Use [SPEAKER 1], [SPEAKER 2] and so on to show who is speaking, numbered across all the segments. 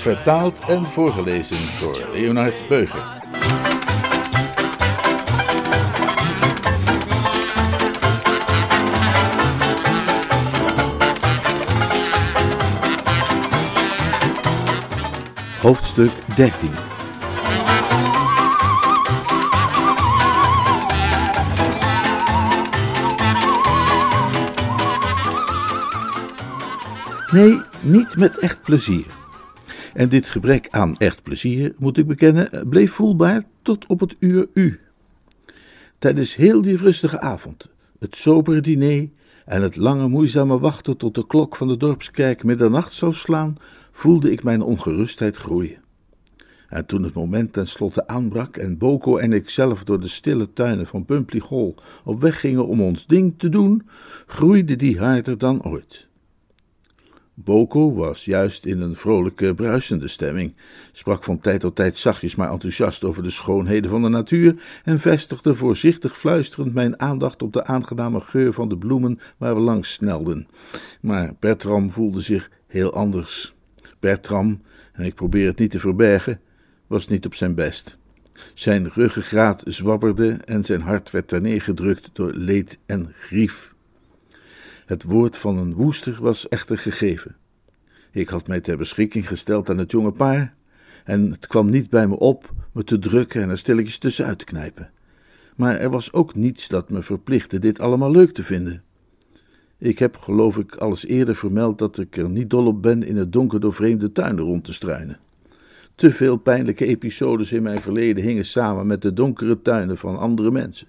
[SPEAKER 1] Vertaald en voorgelezen door Leonard Beuger. Hoofdstuk 13 Nee, niet met echt plezier. En dit gebrek aan echt plezier, moet ik bekennen, bleef voelbaar tot op het uur U. Tijdens heel die rustige avond, het sobere diner en het lange moeizame wachten tot de klok van de dorpskerk middernacht zou slaan, voelde ik mijn ongerustheid groeien. En toen het moment tenslotte aanbrak en Boko en ik zelf door de stille tuinen van Pumply Hall op weg gingen om ons ding te doen, groeide die harder dan ooit. Boko was juist in een vrolijke, bruisende stemming, sprak van tijd tot tijd zachtjes maar enthousiast over de schoonheden van de natuur en vestigde voorzichtig fluisterend mijn aandacht op de aangename geur van de bloemen waar we langs snelden. Maar Bertram voelde zich heel anders. Bertram, en ik probeer het niet te verbergen, was niet op zijn best. Zijn ruggengraat zwabberde en zijn hart werd terneergedrukt door leed en grief. Het woord van een woester was echter gegeven. Ik had mij ter beschikking gesteld aan het jonge paar, en het kwam niet bij me op me te drukken en er stilletjes tussenuit te knijpen. Maar er was ook niets dat me verplichtte dit allemaal leuk te vinden. Ik heb, geloof ik, alles eerder vermeld dat ik er niet dol op ben in het donker door vreemde tuinen rond te struinen. Te veel pijnlijke episodes in mijn verleden hingen samen met de donkere tuinen van andere mensen.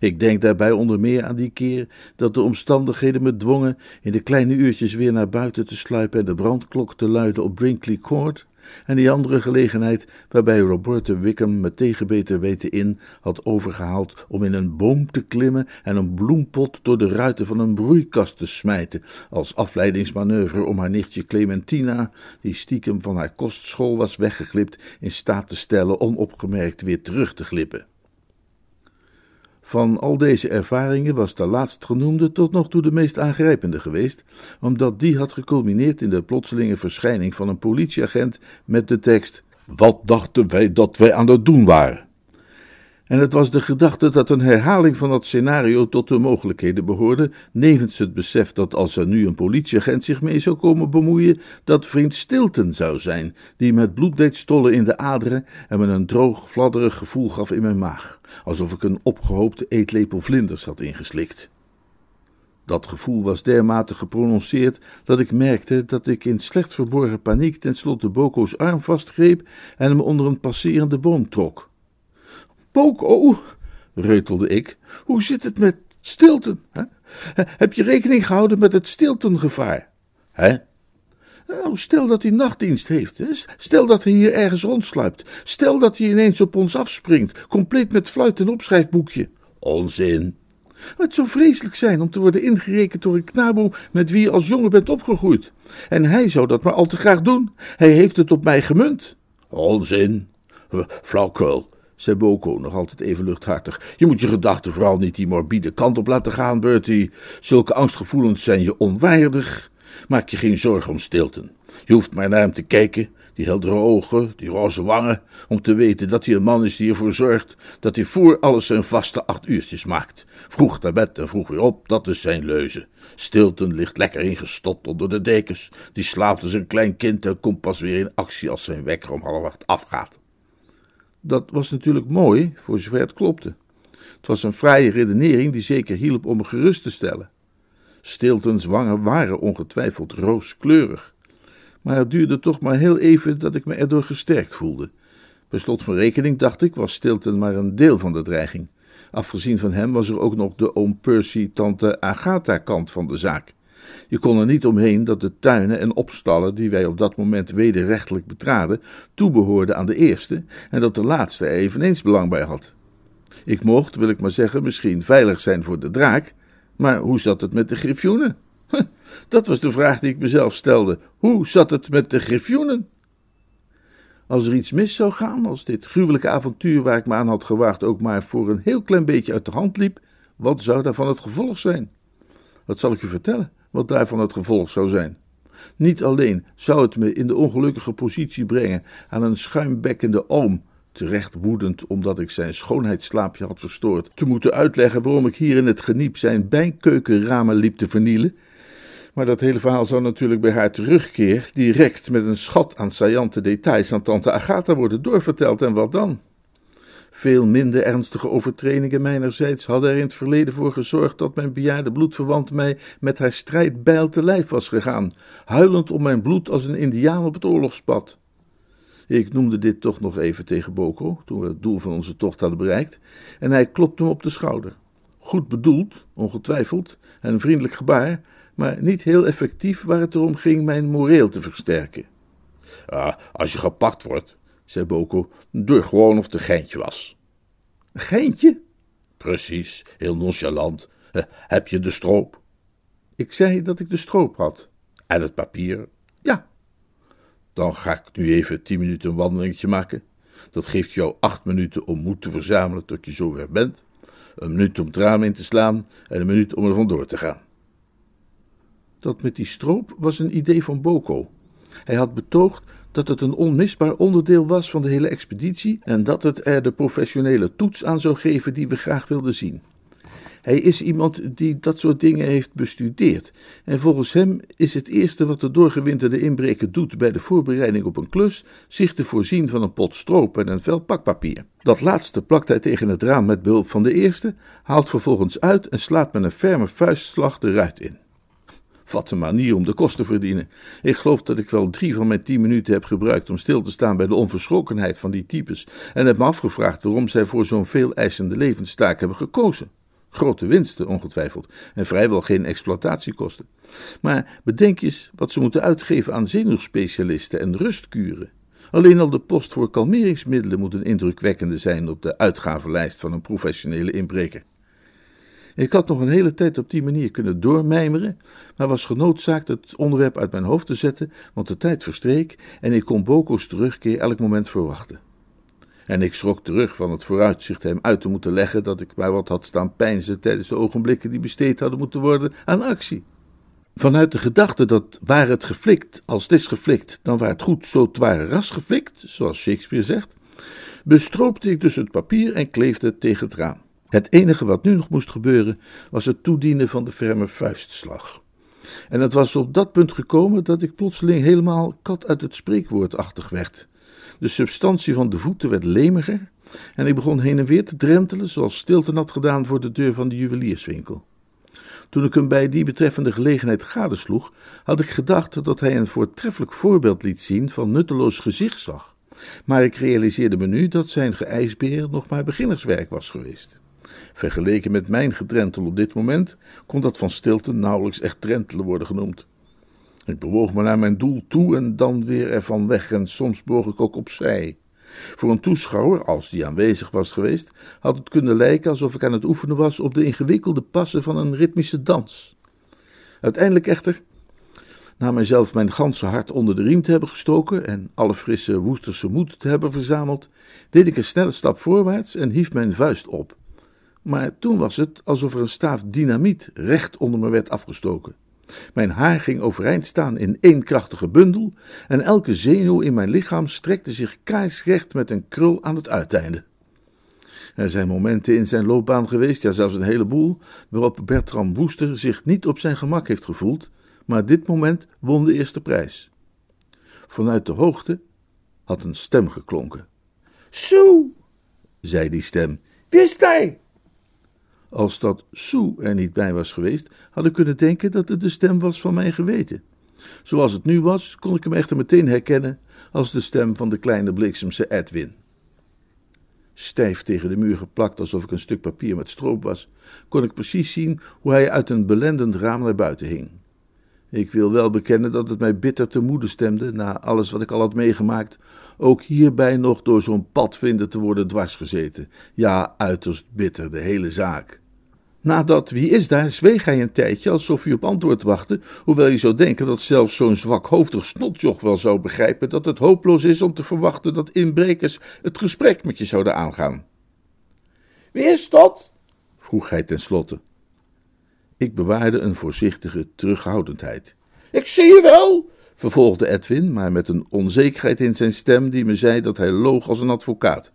[SPEAKER 1] Ik denk daarbij onder meer aan die keer dat de omstandigheden me dwongen in de kleine uurtjes weer naar buiten te sluipen en de brandklok te luiden op Brinkley Court, en die andere gelegenheid waarbij Roberta Wickham me tegen beter weten in had overgehaald om in een boom te klimmen en een bloempot door de ruiten van een broeikast te smijten, als afleidingsmanoeuvre om haar nichtje Clementina, die stiekem van haar kostschool was weggeglipt, in staat te stellen onopgemerkt weer terug te glippen. Van al deze ervaringen was de laatstgenoemde tot nog toe de meest aangrijpende geweest, omdat die had geculmineerd in de plotselinge verschijning van een politieagent met de tekst: Wat dachten wij dat wij aan het doen waren? En het was de gedachte dat een herhaling van dat scenario tot de mogelijkheden behoorde, nevens het besef dat als er nu een politieagent zich mee zou komen bemoeien, dat vriend Stilton zou zijn, die met bloed deed stollen in de aderen en me een droog, fladderig gevoel gaf in mijn maag, alsof ik een opgehoopte eetlepel vlinders had ingeslikt. Dat gevoel was dermate geprononceerd dat ik merkte dat ik in slecht verborgen paniek tenslotte Boko's arm vastgreep en hem onder een passerende boom trok. Boko, reutelde ik, hoe zit het met Stilton? Hè? Heb je rekening gehouden met het Stilton-gevaar? Hè? Nou, stel dat hij nachtdienst heeft. Stel dat hij hier ergens rondsluipt. Stel dat hij ineens op ons afspringt, compleet met fluit en opschrijfboekje. Onzin. Het zou vreselijk zijn om te worden ingerekend door een knabo met wie je als jongen bent opgegroeid. En hij zou dat maar al te graag doen. Hij heeft het op mij gemunt. Onzin. Flauwkul zei Boko nog altijd even luchthartig. Je moet je gedachten vooral niet die morbide kant op laten gaan, Bertie. Zulke angstgevoelens zijn je onwaardig. Maak je geen zorgen om Stilton. Je hoeft maar naar hem te kijken, die heldere ogen, die roze wangen, om te weten dat hij een man is die ervoor zorgt dat hij voor alles zijn vaste acht uurtjes maakt. Vroeg naar bed en vroeg weer op, dat is zijn leuze. Stilton ligt lekker ingestopt onder de dekens. Die slaapt als een klein kind en komt pas weer in actie als zijn wekker om half acht afgaat. Dat was natuurlijk mooi, voor zover het klopte. Het was een fraaie redenering die zeker hielp om me gerust te stellen. Stiltons wangen waren ongetwijfeld rooskleurig. Maar het duurde toch maar heel even dat ik me erdoor gesterkt voelde. Per slot van rekening dacht ik, was Stilton maar een deel van de dreiging. Afgezien van hem was er ook nog de oom Percy, tante Agatha kant van de zaak. Je kon er niet omheen dat de tuinen en opstallen die wij op dat moment wederrechtelijk betraden, toebehoorden aan de eerste en dat de laatste er eveneens belang bij had. Ik mocht, wil ik maar zeggen, misschien veilig zijn voor de draak, maar hoe zat het met de griffioenen? Dat was de vraag die ik mezelf stelde. Hoe zat het met de griffioenen? Als er iets mis zou gaan, als dit gruwelijke avontuur waar ik me aan had gewaagd ook maar voor een heel klein beetje uit de hand liep, wat zou daarvan het gevolg zijn? Wat zal ik u vertellen, wat daarvan het gevolg zou zijn? Niet alleen zou het me in de ongelukkige positie brengen aan een schuimbekkende oom, terecht woedend omdat ik zijn schoonheidsslaapje had verstoord, te moeten uitleggen waarom ik hier in het geniep zijn bijkeukenramen liep te vernielen, maar dat hele verhaal zou natuurlijk bij haar terugkeer direct met een schat aan saillante details aan tante Agatha worden doorverteld en wat dan? Veel minder ernstige overtredingen mijnerzijds hadden er in het verleden voor gezorgd dat mijn bejaarde bloedverwant mij met haar strijdbijl te lijf was gegaan, huilend om mijn bloed als een indiaan op het oorlogspad. Ik noemde dit toch nog even tegen Boko, toen we het doel van onze tocht hadden bereikt, en hij klopte me op de schouder. Goed bedoeld, ongetwijfeld, en een vriendelijk gebaar, maar niet heel effectief waar het erom ging mijn moreel te versterken.
[SPEAKER 2] Ah, als je gepakt wordt, zei Boko, doe gewoon of het een geintje was.
[SPEAKER 1] Een geintje?
[SPEAKER 2] Precies, heel nonchalant. Eh, heb je de stroop?
[SPEAKER 1] Ik zei dat ik de stroop had.
[SPEAKER 2] En het papier?
[SPEAKER 1] Ja.
[SPEAKER 2] Dan ga ik nu even tien minuten een wandelingetje maken. Dat geeft jou acht minuten om moed te verzamelen tot je zover bent. Een minuut om het raam in te slaan en een minuut om er vandoor te gaan.
[SPEAKER 1] Dat met die stroop was een idee van Boko. Hij had betoogd dat het een onmisbaar onderdeel was van de hele expeditie en dat het er de professionele toets aan zou geven die we graag wilden zien. Hij is iemand die dat soort dingen heeft bestudeerd. En volgens hem is het eerste wat de doorgewinterde inbreker doet bij de voorbereiding op een klus, zich te voorzien van een pot stroop en een vel pakpapier. Dat laatste plakt hij tegen het raam met behulp van de eerste, haalt vervolgens uit en slaat met een ferme vuistslag de ruit in. Wat een manier om de kosten te verdienen. Ik geloof dat ik wel drie van mijn tien minuten heb gebruikt om stil te staan bij de onverschrokkenheid van die types en heb me afgevraagd waarom zij voor zo'n veel eisende levenstaak hebben gekozen. Grote winsten, ongetwijfeld, en vrijwel geen exploitatiekosten. Maar bedenk eens wat ze moeten uitgeven aan zenuwspecialisten en rustkuren. Alleen al de post voor kalmeringsmiddelen moet een indrukwekkende zijn op de uitgavenlijst van een professionele inbreker. Ik had nog een hele tijd op die manier kunnen doormijmeren, maar was genoodzaakt het onderwerp uit mijn hoofd te zetten, want de tijd verstreek en ik kon Boko's terugkeer elk moment verwachten. En ik schrok terug van het vooruitzicht hem uit te moeten leggen dat ik maar wat had staan pijnzen tijdens de ogenblikken die besteed hadden moeten worden aan actie. Vanuit de gedachte dat waar het geflikt, als is geflikt, dan waar het goed, zo ware ras geflikt, zoals Shakespeare zegt, bestroopte ik dus het papier en kleefde het tegen het raam. Het enige wat nu nog moest gebeuren was het toedienen van de ferme vuistslag. En het was op dat punt gekomen dat ik plotseling helemaal kat uit het spreekwoordachtig werd. De substantie van de voeten werd lemiger en ik begon heen en weer te drentelen, zoals Stilton had gedaan voor de deur van de juwelierswinkel. Toen ik hem bij die betreffende gelegenheid gadesloeg, had ik gedacht dat hij een voortreffelijk voorbeeld liet zien van nutteloos gezichtsslag. Maar ik realiseerde me nu dat zijn geijsbeer nog maar beginnerswerk was geweest. Vergeleken met mijn gedrentel op dit moment kon dat van stilte nauwelijks echt drentelen worden genoemd. Ik bewoog me naar mijn doel toe en dan weer ervan weg en soms boog ik ook opzij. Voor een toeschouwer, als die aanwezig was geweest, had het kunnen lijken alsof ik aan het oefenen was op de ingewikkelde passen van een ritmische dans. Uiteindelijk echter, na mijzelf mijn ganse hart onder de riem te hebben gestoken en alle frisse woesterse moed te hebben verzameld, deed ik een snelle stap voorwaarts en hief mijn vuist op maar toen was het alsof er een staaf dynamiet recht onder me werd afgestoken. Mijn haar ging overeind staan in één krachtige bundel en elke zenuw in mijn lichaam strekte zich kaarsrecht met een krul aan het uiteinde. Er zijn momenten in zijn loopbaan geweest, ja zelfs een heleboel, waarop Bertram Woester zich niet op zijn gemak heeft gevoeld, maar dit moment won de eerste prijs. Vanuit de hoogte had een stem geklonken. Zo, zei die stem, wist hij? Als dat Sue er niet bij was geweest, had ik kunnen denken dat het de stem was van mijn geweten. Zoals het nu was, kon ik hem echter meteen herkennen als de stem van de kleine bliksemse Edwin. Stijf tegen de muur geplakt alsof ik een stuk papier met stroop was, kon ik precies zien hoe hij uit een belendend raam naar buiten hing. Ik wil wel bekennen dat het mij bitter te moede stemde, na alles wat ik al had meegemaakt, ook hierbij nog door zo'n padvinder te worden dwarsgezeten. Ja, uiterst bitter, de hele zaak. Nadat Wie is daar zweeg hij een tijdje alsof hij op antwoord wachtte, hoewel je zou denken dat zelfs zo'n zwakhoofdig snotjoch wel zou begrijpen dat het hopeloos is om te verwachten dat inbrekers het gesprek met je zouden aangaan.
[SPEAKER 2] Wie is dat?
[SPEAKER 1] vroeg hij tenslotte. Ik bewaarde een voorzichtige terughoudendheid.
[SPEAKER 2] Ik zie je wel,
[SPEAKER 1] vervolgde Edwin, maar met een onzekerheid in zijn stem die me zei dat hij loog als een advocaat.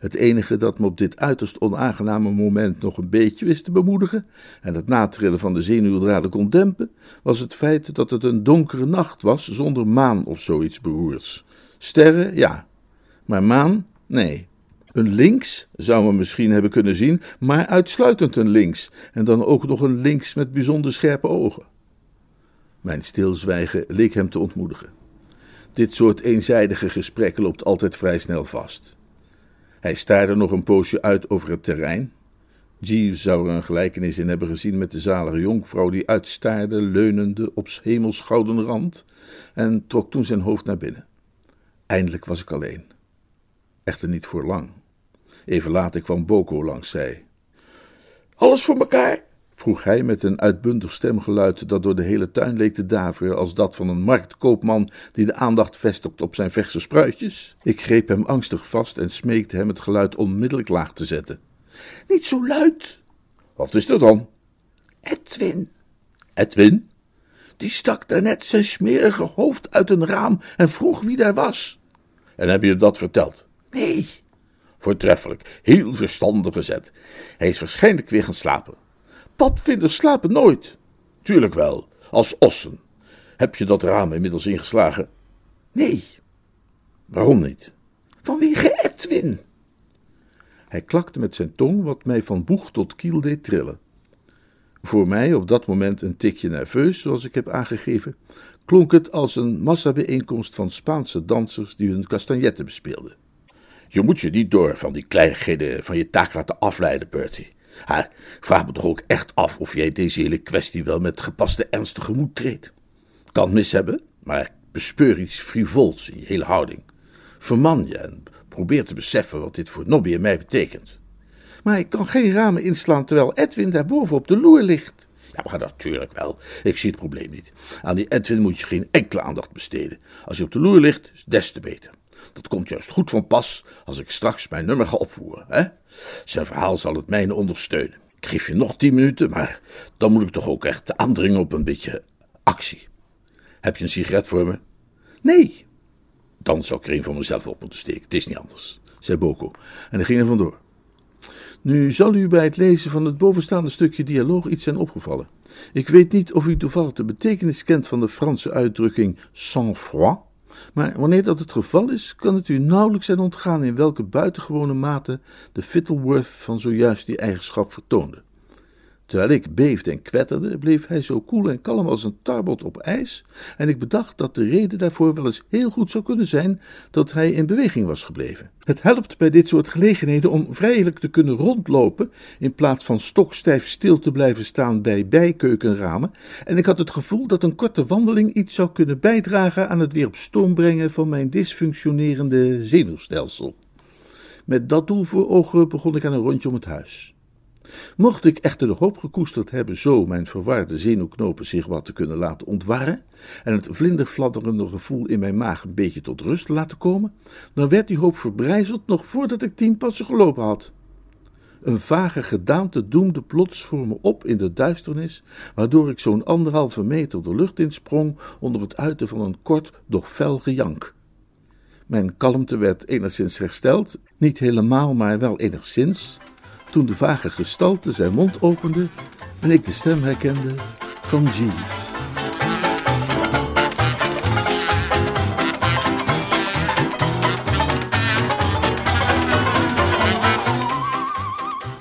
[SPEAKER 1] Het enige dat me op dit uiterst onaangename moment nog een beetje wist te bemoedigen en het natrillen van de zenuwdraden kon dempen, was het feit dat het een donkere nacht was zonder maan of zoiets beroerds. Sterren, ja, maar maan, nee. Een links zou men misschien hebben kunnen zien, maar uitsluitend een links, en dan ook nog een links met bijzonder scherpe ogen. Mijn stilzwijgen leek hem te ontmoedigen. Dit soort eenzijdige gesprekken loopt altijd vrij snel vast. Hij staarde nog een poosje uit over het terrein. Jeeves zou er een gelijkenis in hebben gezien met de zalige jonkvrouw die uitstaarde, leunende op hemels gouden rand, en trok toen zijn hoofd naar binnen. Eindelijk was ik alleen. Echter niet voor lang. Even later kwam Boko langs zij.
[SPEAKER 2] Alles voor elkaar?
[SPEAKER 1] vroeg hij met een uitbundig stemgeluid dat door de hele tuin leek te daveren als dat van een marktkoopman die de aandacht vestigt op zijn verse spruitjes. Ik greep hem angstig vast en smeekte hem het geluid onmiddellijk laag te zetten.
[SPEAKER 2] Niet zo luid.
[SPEAKER 1] Wat is er dan?
[SPEAKER 2] Edwin.
[SPEAKER 1] Edwin?
[SPEAKER 2] Die stak daarnet zijn smerige hoofd uit een raam en vroeg wie daar was.
[SPEAKER 1] En heb je hem dat verteld?
[SPEAKER 2] Nee.
[SPEAKER 1] Voortreffelijk, heel verstandig gezet. Hij is waarschijnlijk weer gaan slapen.
[SPEAKER 2] Padvinders slapen nooit.
[SPEAKER 1] Tuurlijk wel, als ossen. Heb je dat raam inmiddels ingeslagen?
[SPEAKER 2] Nee.
[SPEAKER 1] Waarom niet?
[SPEAKER 2] Vanwege Edwin.
[SPEAKER 1] Hij klakte met zijn tong, wat mij van boeg tot kiel deed trillen. Voor mij, op dat moment een tikje nerveus, zoals ik heb aangegeven, klonk het als een massabijeenkomst van Spaanse dansers die hun castagnetten bespeelden. Je moet je niet door van die kleinigheden van je taak laten afleiden, Bertie. Ha, vraag me toch ook echt af of jij deze hele kwestie wel met gepaste ernst tegemoet treedt. Kan mis hebben, maar ik bespeur iets frivols in je hele houding. Verman je en probeer te beseffen wat dit voor Nobby en mij betekent.
[SPEAKER 2] Maar ik kan geen ramen inslaan terwijl Edwin daarboven op de loer ligt.
[SPEAKER 1] Ja, maar natuurlijk wel. Ik zie het probleem niet. Aan die Edwin moet je geen enkele aandacht besteden. Als hij op de loer ligt, is des te beter. Dat komt juist goed van pas als ik straks mijn nummer ga opvoeren. Hè? Zijn verhaal zal het mijne ondersteunen. Ik geef je nog tien minuten, maar dan moet ik toch ook echt aandringen op een beetje actie. Heb je een sigaret voor me?
[SPEAKER 2] Nee.
[SPEAKER 1] Dan zou ik er een van mezelf op moeten steken. Het is niet anders, zei Boko. En hij ging er vandoor. Nu zal u bij het lezen van het bovenstaande stukje dialoog iets zijn opgevallen. Ik weet niet of u toevallig de betekenis kent van de Franse uitdrukking sang-froid. Maar wanneer dat het geval is, kan het u nauwelijks zijn ontgaan in welke buitengewone mate de Fittleworth van zojuist die eigenschap vertoonde. Terwijl ik beefde en kwetterde, bleef hij zo koel en kalm als een tarbot op ijs, en ik bedacht dat de reden daarvoor wel eens heel goed zou kunnen zijn dat hij in beweging was gebleven. Het helpt bij dit soort gelegenheden om vrijelijk te kunnen rondlopen, in plaats van stokstijf stil te blijven staan bij bijkeukenramen, en ik had het gevoel dat een korte wandeling iets zou kunnen bijdragen aan het weer op stoom brengen van mijn dysfunctionerende zenuwstelsel. Met dat doel voor ogen begon ik aan een rondje om het huis. Mocht ik echter de hoop gekoesterd hebben zo mijn verwarde zenuwknopen zich wat te kunnen laten ontwarren en het vlinderfladderende gevoel in mijn maag een beetje tot rust laten komen, dan werd die hoop verbrijzeld nog voordat ik tien passen gelopen had. Een vage gedaante doemde plots voor me op in de duisternis, waardoor ik zo'n anderhalve meter de lucht insprong onder het uiten van een kort, doch fel gejank. Mijn kalmte werd enigszins hersteld, niet helemaal, maar wel enigszins, toen de vage gestalte zijn mond opende en ik de stem herkende van Jeeves.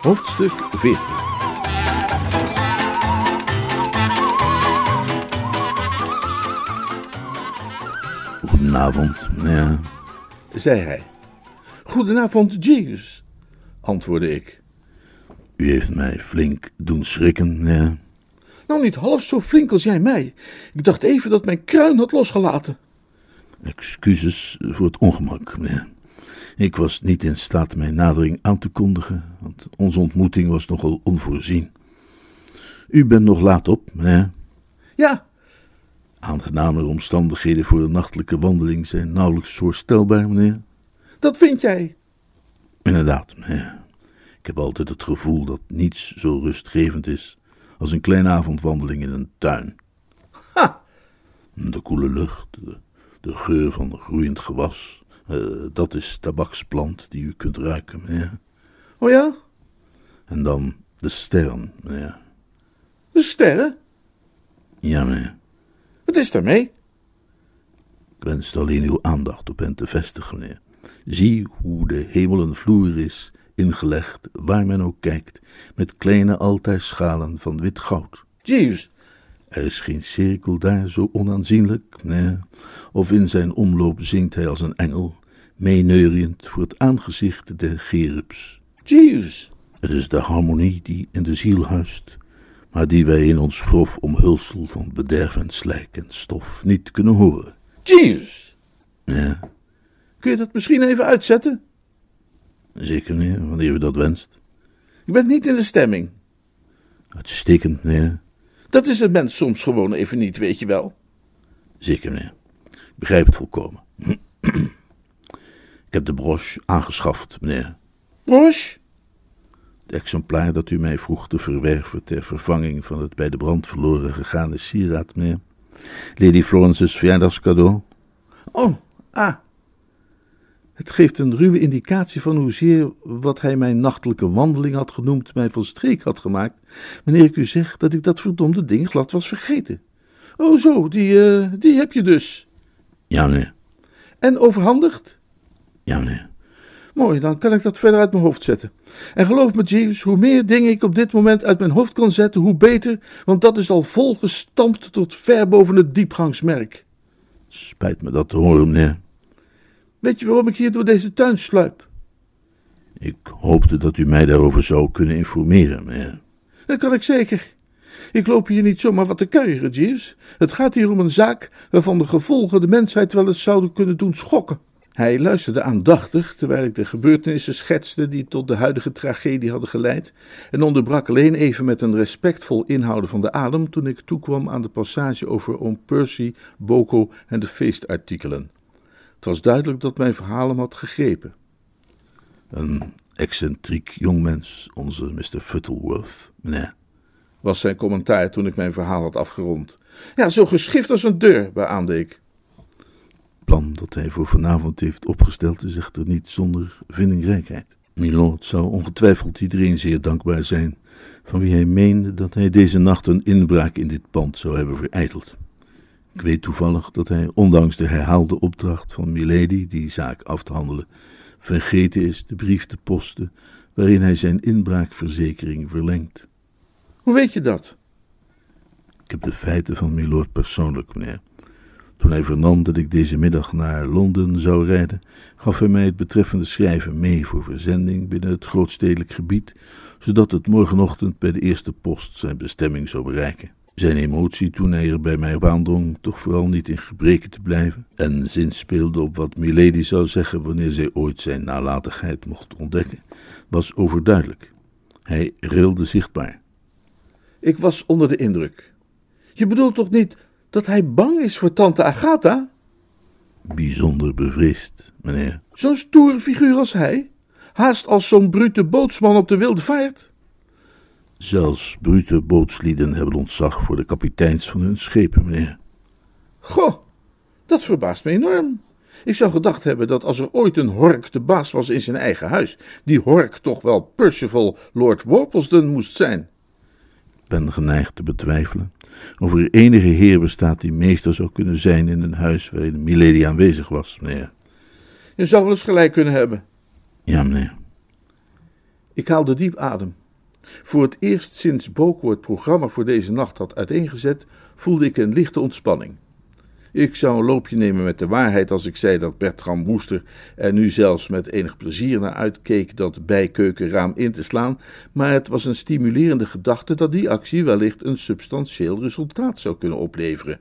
[SPEAKER 1] Hoofdstuk 14 Goedenavond, ja, zei hij.
[SPEAKER 2] Goedenavond, Jeeves,
[SPEAKER 1] antwoordde ik. U heeft mij flink doen schrikken, ja. Nou, niet half zo flink als jij mij. Ik dacht even dat mijn kruin had losgelaten.
[SPEAKER 2] Excuses voor het ongemak, meneer. Ik was niet in staat mijn nadering aan te kondigen, want onze ontmoeting was nogal onvoorzien. U bent nog laat op, meneer?
[SPEAKER 1] Ja.
[SPEAKER 2] Aangenamere omstandigheden voor een nachtelijke wandeling zijn nauwelijks voorstelbaar, meneer.
[SPEAKER 1] Dat vind jij?
[SPEAKER 2] Inderdaad, meneer. Ik heb altijd het gevoel dat niets zo rustgevend is als een kleine avondwandeling in een tuin.
[SPEAKER 1] Ha!
[SPEAKER 2] De koele lucht, de, de geur van groeiend gewas, uh, dat is tabaksplant die u kunt ruiken, meneer.
[SPEAKER 1] Oh ja?
[SPEAKER 2] En dan de sterren, meneer.
[SPEAKER 1] De sterren?
[SPEAKER 2] Ja, meneer.
[SPEAKER 1] Wat is daarmee?
[SPEAKER 2] Ik wenste alleen uw aandacht op hen te vestigen, meneer. Zie hoe de hemel een vloer is, ingelegd, waar men ook kijkt, met kleine altaarschalen van wit goud.
[SPEAKER 1] Jeeves.
[SPEAKER 2] Er is geen cirkel daar zo onaanzienlijk, nee. Of in zijn omloop zingt hij als een engel, meeneuriënd voor het aangezicht der gerubs.
[SPEAKER 1] Jeeves.
[SPEAKER 2] Het is de harmonie die in de ziel huist, maar die wij in ons grof omhulsel van bederf en slijk en stof niet kunnen horen.
[SPEAKER 1] Jeeves.
[SPEAKER 2] Ja,
[SPEAKER 1] Kun je dat misschien even uitzetten?
[SPEAKER 2] Zeker meneer, wanneer u dat wenst.
[SPEAKER 1] Ik ben niet in de stemming.
[SPEAKER 2] Uitstekend meneer,
[SPEAKER 1] Dat is een mens soms gewoon even niet, weet je wel.
[SPEAKER 2] zeker meneer. Ik begrijp het volkomen. Ik heb de broche aangeschaft, meneer.
[SPEAKER 1] Broche?
[SPEAKER 2] Het exemplaar dat u mij vroeg te verwerven ter vervanging van het bij de brand verloren gegaane sieraad, meneer. Lady Florence's verjaardagscadeau.
[SPEAKER 1] Oh, ah.
[SPEAKER 2] Het geeft een ruwe indicatie van hoezeer wat hij mijn nachtelijke wandeling had genoemd mij van streek had gemaakt, wanneer ik u zeg dat ik dat verdomde ding glad was vergeten.
[SPEAKER 1] Oh zo, die, eh, die heb je dus.
[SPEAKER 2] Ja, meneer.
[SPEAKER 1] En overhandigd?
[SPEAKER 2] Ja, meneer.
[SPEAKER 1] Mooi, dan kan ik dat verder uit mijn hoofd zetten. En geloof me, Jeeves, hoe meer dingen ik op dit moment uit mijn hoofd kan zetten, hoe beter, want dat is al volgestampt tot ver boven het diepgangsmerk.
[SPEAKER 2] Spijt me dat te horen, meneer.
[SPEAKER 1] Weet je waarom ik hier door deze tuin sluip?
[SPEAKER 2] Ik hoopte dat u mij daarover zou kunnen informeren, meneer.
[SPEAKER 1] Dat kan ik zeker. Ik loop hier niet zomaar wat te kuieren, Jeeves. Het gaat hier om een zaak waarvan de gevolgen de mensheid wel eens zouden kunnen doen schokken. Hij luisterde aandachtig terwijl ik de gebeurtenissen schetste die tot de huidige tragedie hadden geleid, en onderbrak alleen even met een respectvol inhouden van de adem toen ik toekwam aan de passage over oom Percy, Boko en de feestartikelen. Het was duidelijk dat mijn verhaal hem had gegrepen.
[SPEAKER 2] Een excentriek jongmens, onze Mr. Futtleworth, meneer.
[SPEAKER 1] was zijn commentaar toen ik mijn verhaal had afgerond. Ja, zo geschift als een deur, beaamde ik.
[SPEAKER 2] Het plan dat hij voor vanavond heeft opgesteld is echter niet zonder vindingrijkheid. Milord zou ongetwijfeld iedereen zeer dankbaar zijn, van wie hij meende dat hij deze nacht een inbraak in dit pand zou hebben vereiteld. Ik weet toevallig dat hij, ondanks de herhaalde opdracht van Milady die zaak af te handelen, vergeten is de brief te posten waarin hij zijn inbraakverzekering verlengt.
[SPEAKER 1] Hoe weet je dat?
[SPEAKER 2] Ik heb de feiten van Milord persoonlijk, meneer. Toen hij vernam dat ik deze middag naar Londen zou rijden, gaf hij mij het betreffende schrijven mee voor verzending binnen het grootstedelijk gebied, zodat het morgenochtend bij de eerste post zijn bestemming zou bereiken. Zijn emotie toen hij er bij mij op aandrong toch vooral niet in gebreken te blijven en zinspeelde op wat Milady zou zeggen wanneer zij ooit zijn nalatigheid mocht ontdekken, was overduidelijk. Hij rilde zichtbaar.
[SPEAKER 1] Ik was onder de indruk. Je bedoelt toch niet dat hij bang is voor tante Agatha?
[SPEAKER 2] Bijzonder bevreesd, meneer.
[SPEAKER 1] Zo'n stoere figuur als hij? Haast als zo'n brute bootsman op de wilde vaart?
[SPEAKER 2] Zelfs brute bootslieden hebben ontzag voor de kapiteins van hun schepen, meneer.
[SPEAKER 1] Goh, dat verbaast me enorm. Ik zou gedacht hebben dat als er ooit een hork de baas was in zijn eigen huis, die hork toch wel Percival Lord Worplesdon moest zijn.
[SPEAKER 2] Ik ben geneigd te betwijfelen of er enige heer bestaat die meester zou kunnen zijn in een huis waarin Milady aanwezig was, meneer.
[SPEAKER 1] Je zou wel eens gelijk kunnen hebben.
[SPEAKER 2] Ja, meneer.
[SPEAKER 1] Ik haalde diep adem. Voor het eerst sinds Boko het programma voor deze nacht had uiteengezet, voelde ik een lichte ontspanning. Ik zou een loopje nemen met de waarheid als ik zei dat Bertram Woester er nu zelfs met enig plezier naar uitkeek dat bijkeukenraam in te slaan, maar het was een stimulerende gedachte dat die actie wellicht een substantieel resultaat zou kunnen opleveren.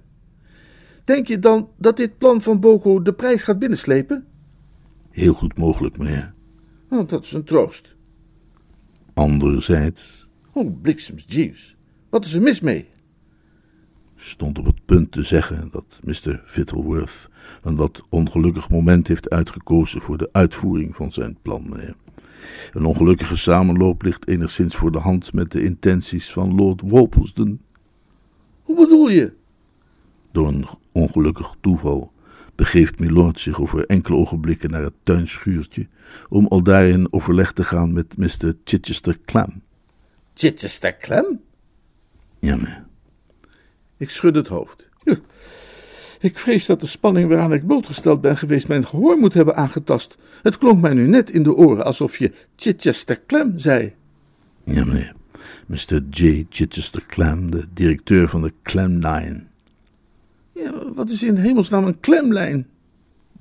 [SPEAKER 1] Denk je dan dat dit plan van Boko de prijs gaat binnenslepen?
[SPEAKER 2] Heel goed mogelijk, meneer.
[SPEAKER 1] Dat is een troost.
[SPEAKER 2] Anderzijds.
[SPEAKER 1] Oh, bliksems Jeeves. Wat is er mis mee?
[SPEAKER 2] Stond op het punt te zeggen dat Mr. Fittleworth een wat ongelukkig moment heeft uitgekozen voor de uitvoering van zijn plan, meneer. Een ongelukkige samenloop ligt enigszins voor de hand met de intenties van Lord Worplesdon.
[SPEAKER 1] Hoe bedoel je?
[SPEAKER 2] Door een ongelukkig toeval begeeft Milord zich over enkele ogenblikken naar het tuinschuurtje om al daarin overleg te gaan met Mr. Chichester Clam.
[SPEAKER 1] Chichester Clam?
[SPEAKER 2] Ja, meneer.
[SPEAKER 1] Ik schud het hoofd. Ik vrees dat de spanning waaraan ik blootgesteld ben geweest mijn gehoor moet hebben aangetast. Het klonk mij nu net in de oren alsof je Chichester Clam zei.
[SPEAKER 2] Ja, meneer. Mr. J. Chichester Clam, de directeur van de Clamline.
[SPEAKER 1] Ja, wat is in hemelsnaam een klemlijn?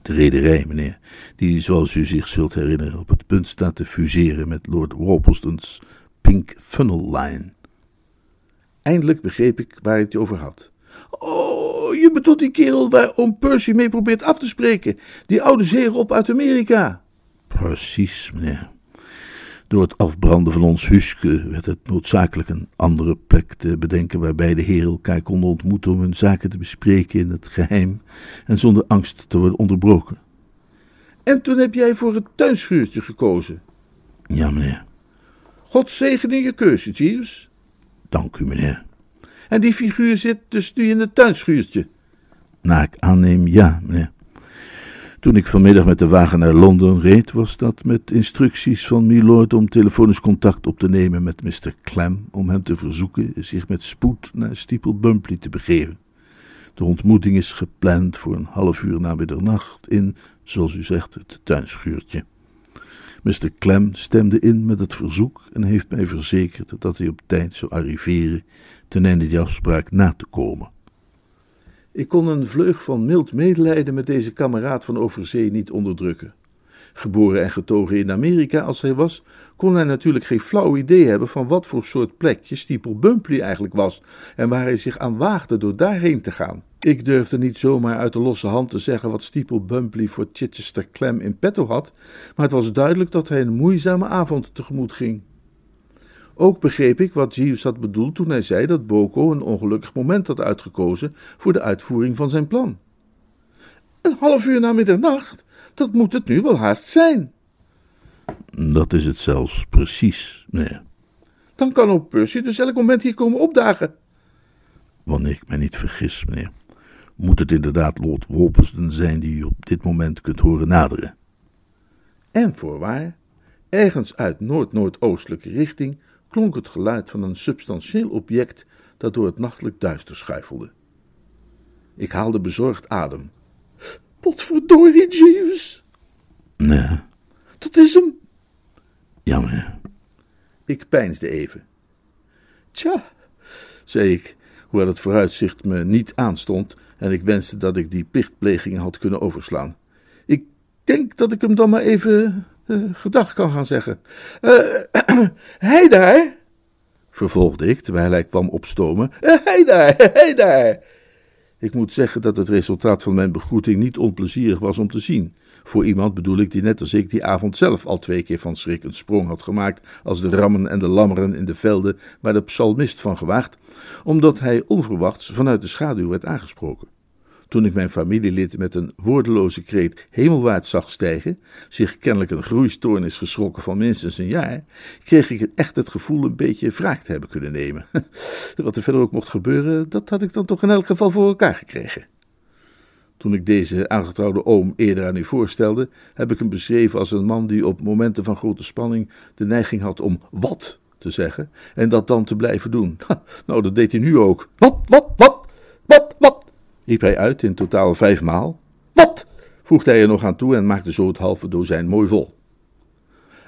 [SPEAKER 2] De rederij, meneer, die, zoals u zich zult herinneren, op het punt staat te fuseren met Lord Worpleston's Pink Funnel Line.
[SPEAKER 1] Eindelijk begreep ik waar het je over had. Oh, je bedoelt die kerel waar oom Percy mee probeert af te spreken. Die oude zeerop uit Amerika.
[SPEAKER 2] Precies, meneer. Door het afbranden van ons huske werd het noodzakelijk een andere plek te bedenken waarbij de heren elkaar konden ontmoeten om hun zaken te bespreken in het geheim en zonder angst te worden onderbroken.
[SPEAKER 1] En toen heb jij voor het tuinschuurtje gekozen.
[SPEAKER 2] Ja, meneer.
[SPEAKER 1] God zegene je keuze, Jeeves.
[SPEAKER 2] Dank u, meneer.
[SPEAKER 1] En die figuur zit dus nu in het tuinschuurtje?
[SPEAKER 2] Naar ik aanneem, ja, meneer. Toen ik vanmiddag met de wagen naar Londen reed, was dat met instructies van Milord om telefonisch contact op te nemen met Mr. Clem, om hem te verzoeken zich met spoed naar Steeple Bumpley te begeven. De ontmoeting is gepland voor een half uur na middernacht in, zoals u zegt, het tuinschuurtje. Mr. Clem stemde in met het verzoek en heeft mij verzekerd dat hij op tijd zou arriveren, ten einde die afspraak na te komen.
[SPEAKER 1] Ik kon een vleug van mild medelijden met deze kameraad van overzee niet onderdrukken. Geboren en getogen in Amerika als hij was, kon hij natuurlijk geen flauw idee hebben van wat voor soort plekje Steeple Bumpley eigenlijk was en waar hij zich aan waagde door daarheen te gaan. Ik durfde niet zomaar uit de losse hand te zeggen wat Steeple Bumpley voor Chichester Clem in petto had, maar het was duidelijk dat hij een moeizame avond tegemoet ging. Ook begreep ik wat Jeeves had bedoeld toen hij zei dat Boko een ongelukkig moment had uitgekozen voor de uitvoering van zijn plan. Een half uur na middernacht, dat moet het nu wel haast zijn.
[SPEAKER 2] Dat is het zelfs precies, meneer.
[SPEAKER 1] Dan kan ook Percy dus elk moment hier komen opdagen.
[SPEAKER 2] Wanneer ik mij niet vergis, meneer, moet het inderdaad Lord Wolperston zijn die u op dit moment kunt horen naderen.
[SPEAKER 1] En voorwaar, ergens uit noord-noordoostelijke richting klonk het geluid van een substantieel object dat door het nachtelijk duister schuifelde. Ik haalde bezorgd adem. Potverdorie, Jeeves!
[SPEAKER 2] Nee.
[SPEAKER 1] Dat is hem!
[SPEAKER 2] Ja, meneer.
[SPEAKER 1] Ik peinsde even. Tja, zei ik, hoewel het vooruitzicht me niet aanstond en ik wenste dat ik die plichtplegingen had kunnen overslaan. Ik denk dat ik hem dan maar even gedag kan gaan zeggen. Hij daar, vervolgde ik terwijl hij kwam opstomen. Hij daar, hij daar. Ik moet zeggen dat het resultaat van mijn begroeting niet onplezierig was om te zien. Voor iemand bedoel ik die net als ik die avond zelf al twee keer van schrik een sprong had gemaakt als de rammen en de lammeren in de velden waar de psalmist van gewaagd, omdat hij onverwachts vanuit de schaduw werd aangesproken. Toen ik mijn familielid met een woordeloze kreet hemelwaarts zag stijgen, zich kennelijk een groeistoornis geschrokken van minstens een jaar, kreeg ik echt het gevoel een beetje wraak te hebben kunnen nemen. Wat er verder ook mocht gebeuren, dat had ik dan toch in elk geval voor elkaar gekregen. Toen ik deze aangetrouwde oom eerder aan u voorstelde, heb ik hem beschreven als een man die op momenten van grote spanning de neiging had om wat te zeggen en dat dan te blijven doen. nou, dat deed hij nu ook. Wat, wat, wat, riep hij uit in totaal vijfmaal. Wat? voegde hij er nog aan toe en maakte zo het halve dozijn mooi vol.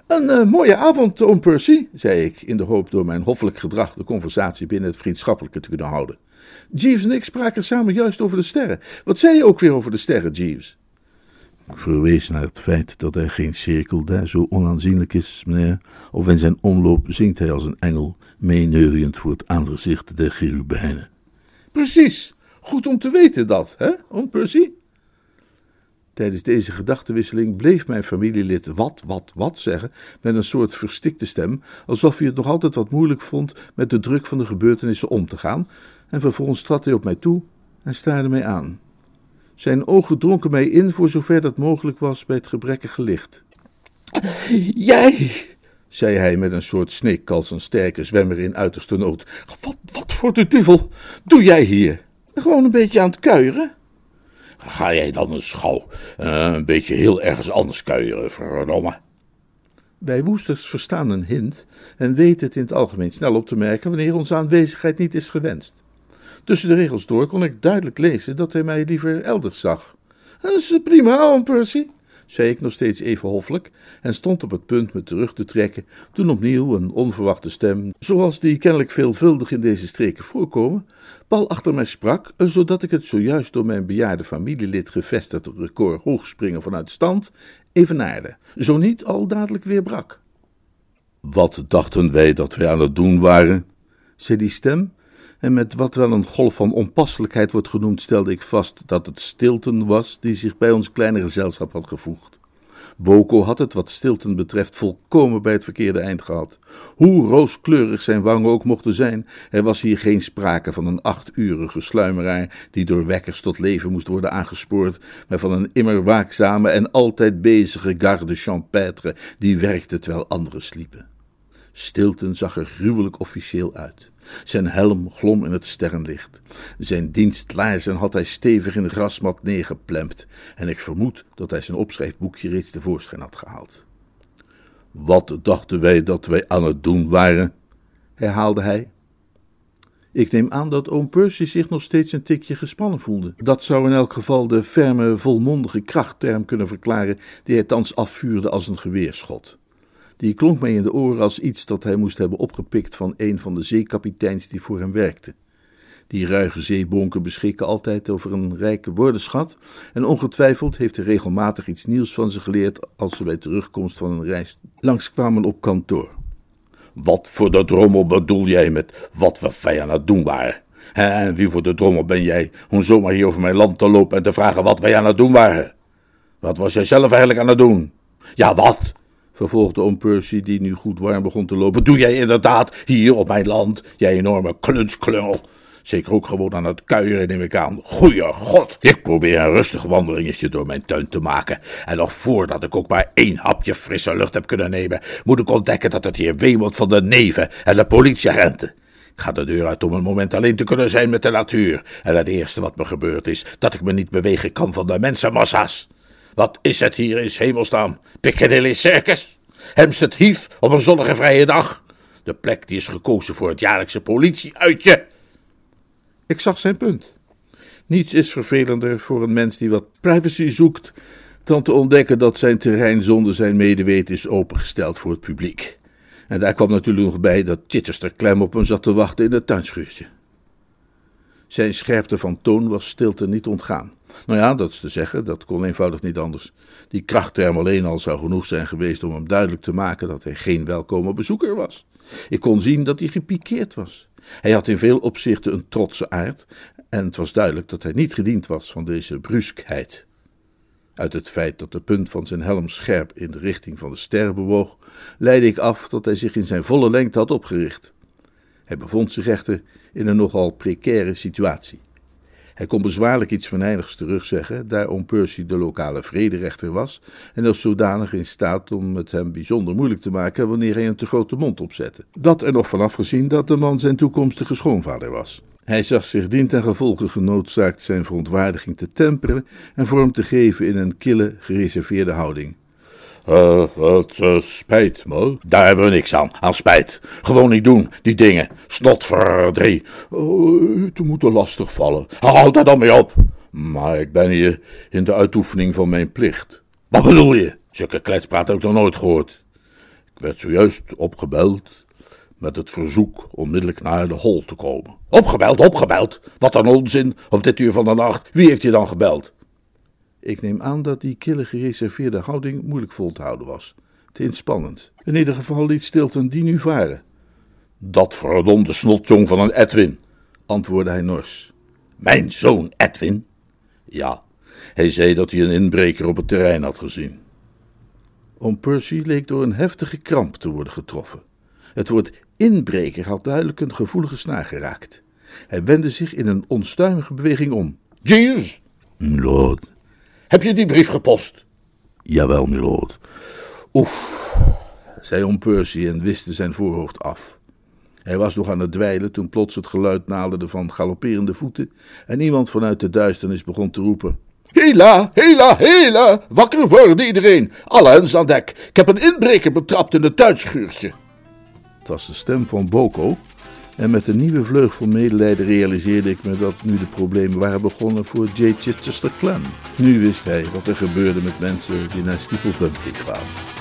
[SPEAKER 1] Een uh, mooie avond, oom Percy, zei ik, in de hoop door mijn hoffelijk gedrag de conversatie binnen het vriendschappelijke te kunnen houden. Jeeves en ik spraken samen juist over de sterren. Wat zei je ook weer over de sterren, Jeeves?
[SPEAKER 2] Ik verwees naar het feit dat hij geen cirkel daar zo onaanzienlijk is, meneer. Of in zijn omloop zingt hij als een engel, meeneuriënd voor het aangezicht der cherubijnen.
[SPEAKER 1] Precies. Goed om te weten dat, hè, oom Percy? Tijdens deze gedachtenwisseling bleef mijn familielid wat, wat, wat zeggen, met een soort verstikte stem, alsof hij het nog altijd wat moeilijk vond met de druk van de gebeurtenissen om te gaan, en vervolgens trad hij op mij toe en staarde mij aan. Zijn ogen dronken mij in voor zover dat mogelijk was bij het gebrekkige licht. Jij, zei hij met een soort snik als een sterke zwemmer in uiterste nood. Wat, wat voor de duivel doe jij hier? Gewoon een beetje aan het kuieren?
[SPEAKER 2] Ga jij dan eens gauw uh, een beetje heel ergens anders kuieren, verdomme.
[SPEAKER 1] Wij woesters verstaan een hint en weten het in het algemeen snel op te merken wanneer onze aanwezigheid niet is gewenst. Tussen de regels door kon ik duidelijk lezen dat hij mij liever elders zag. Dat is prima, Percy, zei ik nog steeds even hoffelijk en stond op het punt me terug te trekken, toen opnieuw een onverwachte stem, zoals die kennelijk veelvuldig in deze streken voorkomen, pal achter mij sprak, zodat ik het zojuist door mijn bejaarde familielid gevestigde record hoogspringen vanuit stand evenaarde, zo niet al dadelijk weer brak.
[SPEAKER 2] Wat dachten wij dat wij aan het doen waren?
[SPEAKER 1] zei die stem, en met wat wel een golf van onpasselijkheid wordt genoemd, stelde ik vast dat het Stilton was die zich bij ons kleine gezelschap had gevoegd. Boko had het, wat Stilton betreft, volkomen bij het verkeerde eind gehad. Hoe rooskleurig zijn wangen ook mochten zijn, er was hier geen sprake van een achturige sluimeraar die door wekkers tot leven moest worden aangespoord, maar van een immer waakzame en altijd bezige garde champêtre die werkte terwijl anderen sliepen. Stilton zag er gruwelijk officieel uit. Zijn helm glom in het sterrenlicht. Zijn dienstlaarzen had hij stevig in de grasmat neergeplemd, en ik vermoed dat hij zijn opschrijfboekje reeds tevoorschijn had gehaald.
[SPEAKER 2] Wat dachten wij dat wij aan het doen waren? herhaalde hij.
[SPEAKER 1] Ik neem aan dat oom Percy zich nog steeds een tikje gespannen voelde. Dat zou in elk geval de ferme, volmondige krachtterm kunnen verklaren die hij thans afvuurde als een geweerschot. Die klonk mij in de oren als iets dat hij moest hebben opgepikt van een van de zeekapiteins die voor hem werkte. Die ruige zeebonken beschikken altijd over een rijke woordenschat, en ongetwijfeld heeft hij regelmatig iets nieuws van ze geleerd als ze bij terugkomst van een reis langskwamen op kantoor.
[SPEAKER 2] Wat voor de drommel bedoel jij met wat we vijand aan het doen waren? En wie voor de drommel ben jij om zomaar hier over mijn land te lopen en te vragen wat wij aan het doen waren? Wat was jij zelf eigenlijk aan het doen? Ja, wat? Vervolgde oom Percy, die nu goed warm begon te lopen. Doe jij inderdaad hier op mijn land, jij enorme klunsklungel? Zeker ook gewoon aan het kuieren, neem ik aan. Goeie god, ik probeer een rustig wandelingetje door mijn tuin te maken. En nog voordat ik ook maar één hapje frisse lucht heb kunnen nemen, moet ik ontdekken dat het hier wemelt van de neven en de politieagenten. Ik ga de deur uit om een moment alleen te kunnen zijn met de natuur. En het eerste wat me gebeurt is dat ik me niet bewegen kan van de mensenmassa's. Wat is het hier in hemelsnaam? Piccadilly Circus? Hempstead Heath op een zonnige vrije dag? De plek die is gekozen voor het jaarlijkse politieuitje.
[SPEAKER 1] Ik zag zijn punt. Niets is vervelender voor een mens die wat privacy zoekt, dan te ontdekken dat zijn terrein zonder zijn medeweten is opengesteld voor het publiek. En daar kwam natuurlijk nog bij dat Chichester klem op hem zat te wachten in het tuinschuurtje. Zijn scherpte van toon was stilte niet ontgaan. Nou ja, dat is te zeggen, dat kon eenvoudig niet anders. Die krachtterm alleen al zou genoeg zijn geweest om hem duidelijk te maken dat hij geen welkome bezoeker was. Ik kon zien dat hij gepikeerd was. Hij had in veel opzichten een trotse aard, en het was duidelijk dat hij niet gediend was van deze bruskheid. Uit het feit dat de punt van zijn helm scherp in de richting van de ster bewoog, leidde ik af dat hij zich in zijn volle lengte had opgericht. Hij bevond zich echter in een nogal precaire situatie. Hij kon bezwaarlijk iets venijnigs terugzeggen, daar oom Percy de lokale vrederechter was en als zodanig in staat om het hem bijzonder moeilijk te maken wanneer hij een te grote mond opzette. Dat er nog vanaf gezien dat de man zijn toekomstige schoonvader was. Hij zag zich dien ten gevolge genoodzaakt zijn verontwaardiging te temperen en vorm te geven in een kille, gereserveerde houding.
[SPEAKER 2] Uh, het uh, spijt me. Daar hebben we niks aan. Aan spijt. Gewoon niet doen, die dingen. Snotverdrie. Uh, te moeten lastig vallen. Houd daar dan mee op. Maar ik ben hier in de uitoefening van mijn plicht. Wat bedoel je? Zulke kletspraat heb ik nog nooit gehoord. Ik werd zojuist opgebeld met het verzoek onmiddellijk naar de hol te komen. Opgebeld, opgebeld! Wat een onzin op dit uur van de nacht. Wie heeft je dan gebeld?
[SPEAKER 1] Ik neem aan dat die kille gereserveerde houding moeilijk vol te houden was. Te inspannend. In ieder geval liet Stilton die nu varen.
[SPEAKER 2] Dat verdomde snotjong van een Edwin,
[SPEAKER 1] antwoordde hij nors.
[SPEAKER 2] Mijn zoon Edwin? Ja, hij zei dat hij een inbreker op het terrein had gezien.
[SPEAKER 1] Om Percy leek door een heftige kramp te worden getroffen. Het woord inbreker had duidelijk een gevoelige snaar geraakt. Hij wendde zich in een onstuimige beweging om.
[SPEAKER 2] Jeeves!
[SPEAKER 1] Lord.
[SPEAKER 2] Heb je die brief gepost?
[SPEAKER 1] Jawel, milord.
[SPEAKER 2] Oef,
[SPEAKER 1] zei om Percy en wiste zijn voorhoofd af. Hij was nog aan het dweilen toen plots het geluid naderde van galopperende voeten en iemand vanuit de duisternis begon te roepen.
[SPEAKER 2] Hela, hela, hela! Wakker worden iedereen! Alle hens aan dek! Ik heb een inbreker betrapt in het tuinschuurtje.
[SPEAKER 1] Het was de stem van Boko en met een nieuwe vleug van medelijden realiseerde ik me dat nu de problemen waren begonnen voor J. Chichester Clem. Nu wist hij wat er gebeurde met mensen die naar Steeple kwamen.